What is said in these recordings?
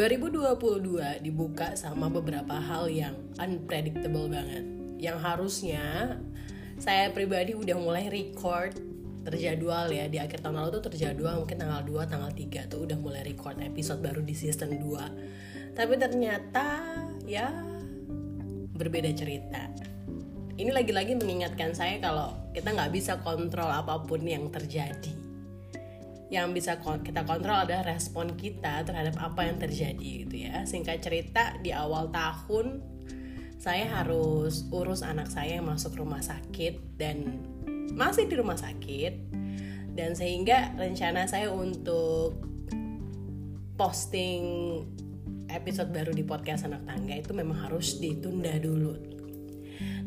2022 dibuka sama beberapa hal yang unpredictable banget. Yang harusnya saya pribadi udah mulai record terjadwal ya. Di akhir tahun lalu tuh terjadwal mungkin tanggal 2 tanggal 3 tuh udah mulai record episode baru di season 2 tapi ternyata ya berbeda cerita. Ini lagi-lagi mengingatkan saya kalau kita nggak bisa kontrol apa pun yang terjadi yang bisa kita kontrol adalah respon kita terhadap apa yang terjadi gitu ya. Singkat cerita di awal tahun saya harus urus anak saya yang masuk rumah sakit dan masih di rumah sakit. Dan sehingga rencana saya untuk posting episode baru di podcast anak tangga itu memang harus ditunda dulu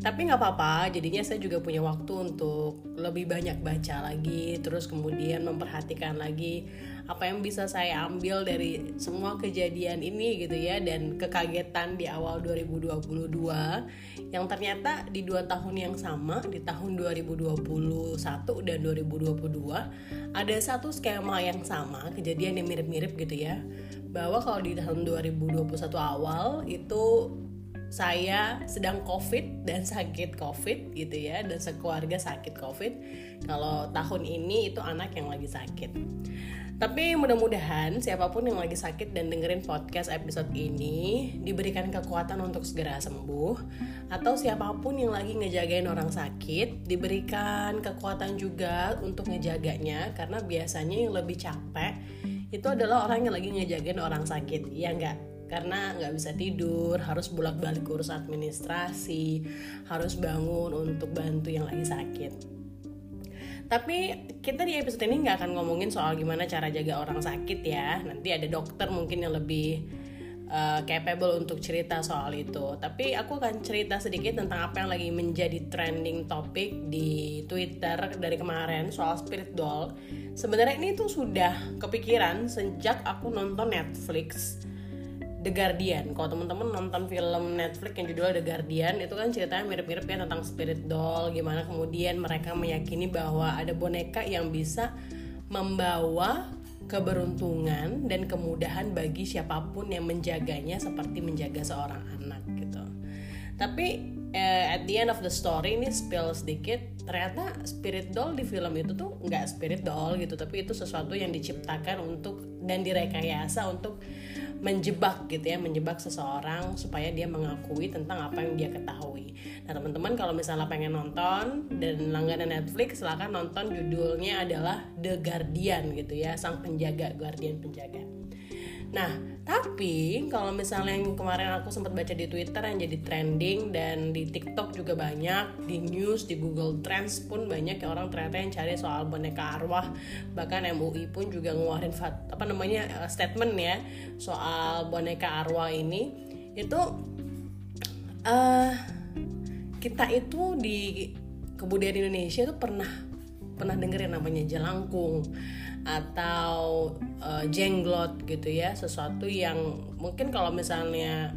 tapi nggak apa-apa jadinya saya juga punya waktu untuk lebih banyak baca lagi terus kemudian memperhatikan lagi apa yang bisa saya ambil dari semua kejadian ini gitu ya dan kekagetan di awal 2022 yang ternyata di dua tahun yang sama di tahun 2021 dan 2022 ada satu skema yang sama kejadian yang mirip-mirip gitu ya bahwa kalau di tahun 2021 awal itu saya sedang covid dan sakit covid gitu ya dan sekeluarga sakit covid kalau tahun ini itu anak yang lagi sakit. Tapi mudah-mudahan siapa pun yang lagi sakit dan dengerin podcast episode ini diberikan kekuatan untuk segera sembuh atau siapa pun yang lagi ngejagain orang sakit diberikan kekuatan juga untuk ngejaganya karena biasanya yang lebih capek itu adalah orang yang lagi ngejagain orang sakit ya enggak karena nggak bisa tidur harus bolak-balik urus administrasi harus bangun untuk bantu yang lagi sakit tapi kita di episode ini nggak akan ngomongin soal gimana cara jaga orang sakit ya. Nanti ada dokter mungkin yang lebih uh, capable untuk cerita soal itu. Tapi aku akan cerita sedikit tentang apa yang lagi menjadi trending topik di Twitter dari kemarin soal spirit doll. Sebenarnya ini tuh sudah kepikiran sejak aku nonton Netflix The Guardian. Kalau teman-teman nonton film Netflix yang judulnya The Guardian, itu kan ceritanya mirip-mirip ya tentang spirit doll, gimana kemudian mereka meyakini bahwa ada boneka yang bisa membawa keberuntungan dan kemudahan bagi siapa pun yang menjaganya seperti menjaga seorang anak gitu. Tapi uh, at the end of the story ini spill sedikit ternyata spirit doll di film itu tuh nggak spirit doll gitu tapi itu sesuatu yang diciptakan untuk dan direkayasa untuk menjebak gitu ya menjebak seseorang supaya dia mengakui tentang apa yang dia ketahui. Nah teman-teman kalau misalnya pengen nonton dan langganan Netflix silahkan nonton judulnya adalah The Guardian gitu ya sang penjaga guardian penjaga Nah, tapi kalau misalnya yang kemarin aku sempat baca di Twitter yang jadi trending dan di TikTok juga banyak, di news, di Google Trends pun banyak ya orang ternyata yang cari soal boneka arwah. Bahkan MUI pun juga ngeluarin apa namanya eh, statement ya soal boneka arwah ini. Itu uh, kita itu di kebudayaan Indonesia itu pernah pernah dengerin namanya jelangkung atau uh, jenglot gitu ya sesuatu yang mungkin kalau misalnya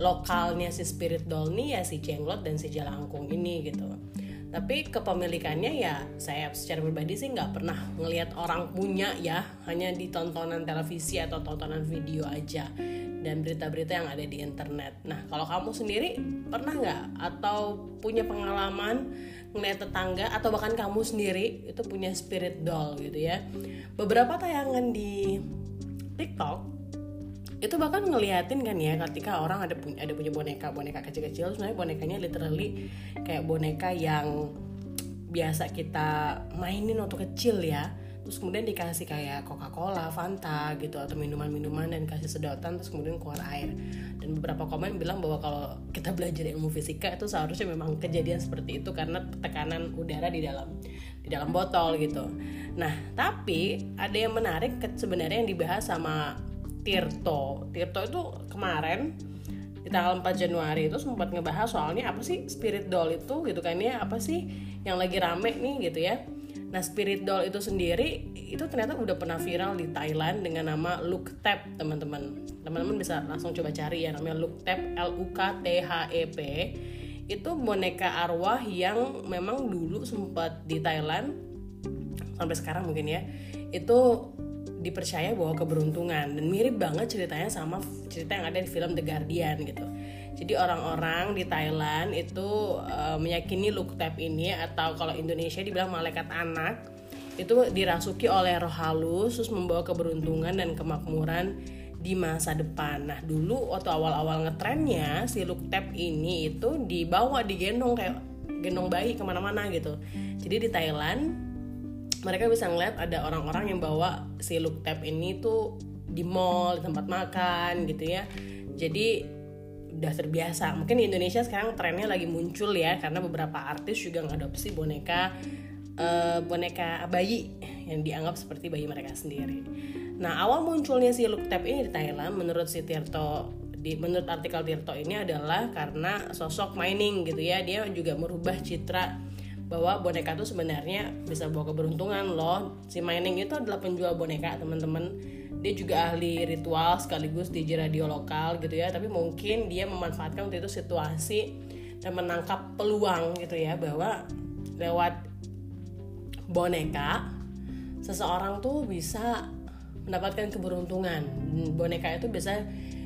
lokalnya si spirit doll nih ya si jenglot dan si jelangkung ini gitu tapi kepemilikannya ya saya secara pribadi sih nggak pernah ngelihat orang punya ya hanya di tontonan televisi atau tontonan video aja dan berita-berita yang ada di internet. Nah kalau kamu sendiri pernah nggak atau punya pengalaman ngeliat tetangga atau bahkan kamu sendiri itu punya spirit doll gitu ya. Beberapa tayangan di TikTok itu bahkan ngeliatin kan ya ketika orang ada punya ada punya boneka boneka kecil-kecil sebenarnya bonekanya literally kayak boneka yang biasa kita mainin waktu kecil ya terus kemudian dikasih kayak Coca-Cola, Fanta gitu atau minuman-minuman dan kasih sedotan terus kemudian keluar air. Dan beberapa komen bilang bahwa kalau kita belajar ilmu fisika itu seharusnya memang kejadian seperti itu karena tekanan udara di dalam di dalam botol gitu. Nah tapi ada yang menarik sebenarnya yang dibahas sama Tirto. Tirto itu kemarin di tanggal 4 Januari itu sempat ngebahas soalnya apa sih spirit doll itu gitu kan. Ya apa sih yang lagi rame nih gitu ya Nah, spirit doll itu sendiri itu ternyata udah pernah viral di Thailand dengan nama Look Tap, teman-teman. Teman-teman bisa langsung coba cari ya namanya Look Tap L U K T H E P. Itu boneka arwah yang memang dulu sempat di Thailand sampai sekarang mungkin ya. Itu dipercaya bawa keberuntungan dan mirip banget ceritanya sama cerita yang ada di film The Guardian gitu. Jadi orang-orang di Thailand itu uh, meyakini Luktep ini atau kalau Indonesia dibilang malaikat anak itu dirasuki oleh roh halus terus membawa keberuntungan dan kemakmuran di masa depan. Nah dulu waktu awal-awal ngetrennya si Luktep ini itu dibawa digendong kayak gendong bayi ke mana-mana gitu. Jadi di Thailand mereka bisa ngeliat ada orang-orang yang bawa si look tab ini tuh di mall di tempat makan gitu ya. Jadi udah terbiasa. Mungkin di Indonesia sekarang trennya lagi muncul ya karena beberapa artis juga ngadopsi boneka uh, boneka bayi yang dianggap seperti bayi mereka sendiri. Nah awal munculnya si look tab ini di Thailand menurut si Tirto di menurut artikel Tirto ini adalah karena sosok mining gitu ya. Dia juga merubah citra bahwa boneka itu sebenarnya bisa bawa keberuntungan loh. Si Mining itu adalah penjual boneka teman-teman. Dia juga ahli ritual sekaligus DJ radio lokal gitu ya. Tapi mungkin dia memanfaatkan waktu itu situasi dan menangkap peluang gitu ya bahwa lewat boneka seseorang tuh bisa mendapatkan keberuntungan. Boneka itu bisa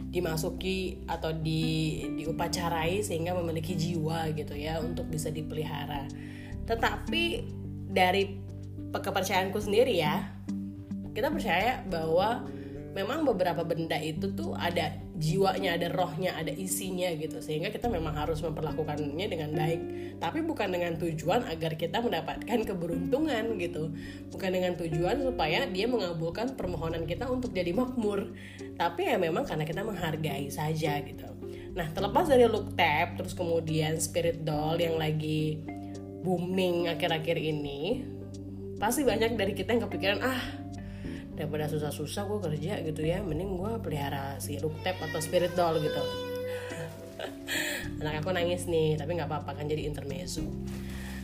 dimasuki atau di diupacarai sehingga memiliki jiwa gitu ya untuk bisa dipelihara tetapi dari kepercayaanku sendiri ya kita percaya bahwa memang beberapa benda itu tuh ada jiwanya, ada rohnya, ada isinya gitu. Sehingga kita memang harus memperlakukannya dengan baik. Tapi bukan dengan tujuan agar kita mendapatkan keberuntungan gitu. Bukan dengan tujuan supaya dia mengabulkan permohonan kita untuk jadi makmur. Tapi ya memang karena kita menghargai saja gitu. Nah terlepas dari look tab terus kemudian spirit doll yang lagi booming akhir-akhir ini pasti banyak dari kita yang kepikiran ah daripada susah-susah gue kerja gitu ya mending gue pelihara si ruktep atau spirit doll gitu. Anak aku nangis nih tapi nggak apa-apa kan jadi intermezzo.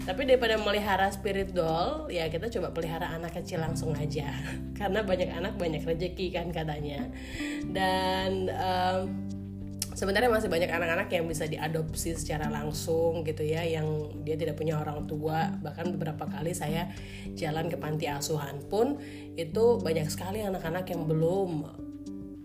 Tapi daripada melihara spirit doll ya kita coba pelihara anak kecil langsung aja. Karena banyak anak banyak rezeki kan katanya. Dan um, sebenarnya masih banyak anak-anak yang bisa diadopsi secara langsung gitu ya yang dia tidak punya orang tua. Bahkan beberapa kali saya jalan ke panti asuhan pun itu banyak sekali anak-anak yang belum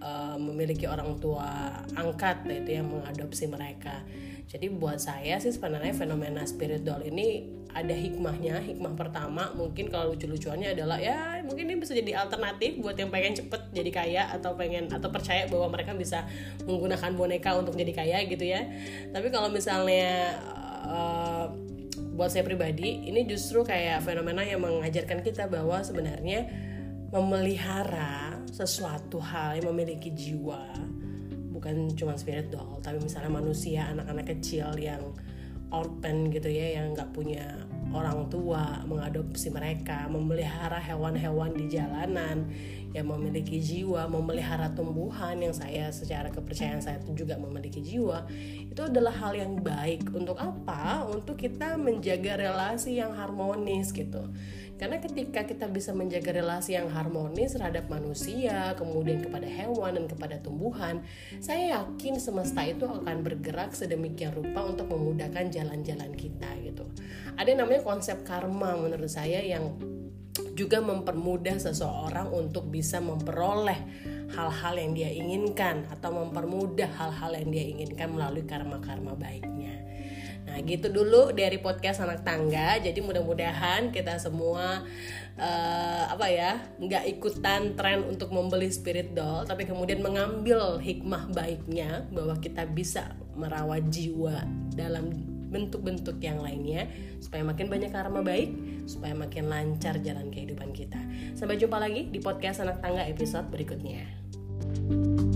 uh, memiliki orang tua angkat itu yang mengadopsi mereka jadi buat saya sih sebenarnya fenomena spirit doll ini ada hikmahnya. Hikmah pertama mungkin kalau lucu-lucuannya adalah ya mungkin ini bisa jadi alternatif buat yang pengen cepet jadi kaya atau pengen atau percaya bahwa mereka bisa menggunakan boneka untuk jadi kaya gitu ya. Tapi kalau misalnya uh, buat saya pribadi ini justru kayak fenomena yang mengajarkan kita bahwa sebenarnya memelihara sesuatu hal yang memiliki jiwa bukan cuma spirit doll tapi misalnya manusia anak-anak kecil yang orphan gitu ya yang nggak punya orang tua mengadopsi mereka memelihara hewan-hewan di jalanan yang memiliki jiwa memelihara tumbuhan yang saya secara kepercayaan saya itu juga memiliki jiwa itu adalah hal yang baik. Untuk apa? Untuk kita menjaga relasi yang harmonis gitu karena ketika kita bisa menjaga relasi yang harmonis terhadap manusia, kemudian kepada hewan dan kepada tumbuhan, saya yakin semesta itu akan bergerak sedemikian rupa untuk memudahkan jalan-jalan kita gitu. Ada namanya konsep karma menurut saya yang juga mempermudah seseorang untuk bisa memperoleh hal-hal yang dia inginkan atau mempermudah hal-hal yang dia inginkan melalui karma-karma baiknya. Nah gitu dulu dari podcast anak tangga. Jadi mudah-mudahan kita semua uh, apa ya nggak ikutan tren untuk membeli spirit doll, tapi kemudian mengambil hikmah baiknya bahwa kita bisa merawat jiwa dalam bentuk-bentuk yang lainnya supaya makin banyak karma baik, supaya makin lancar jalan kehidupan kita. Sampai jumpa lagi di podcast anak tangga episode berikutnya. thank you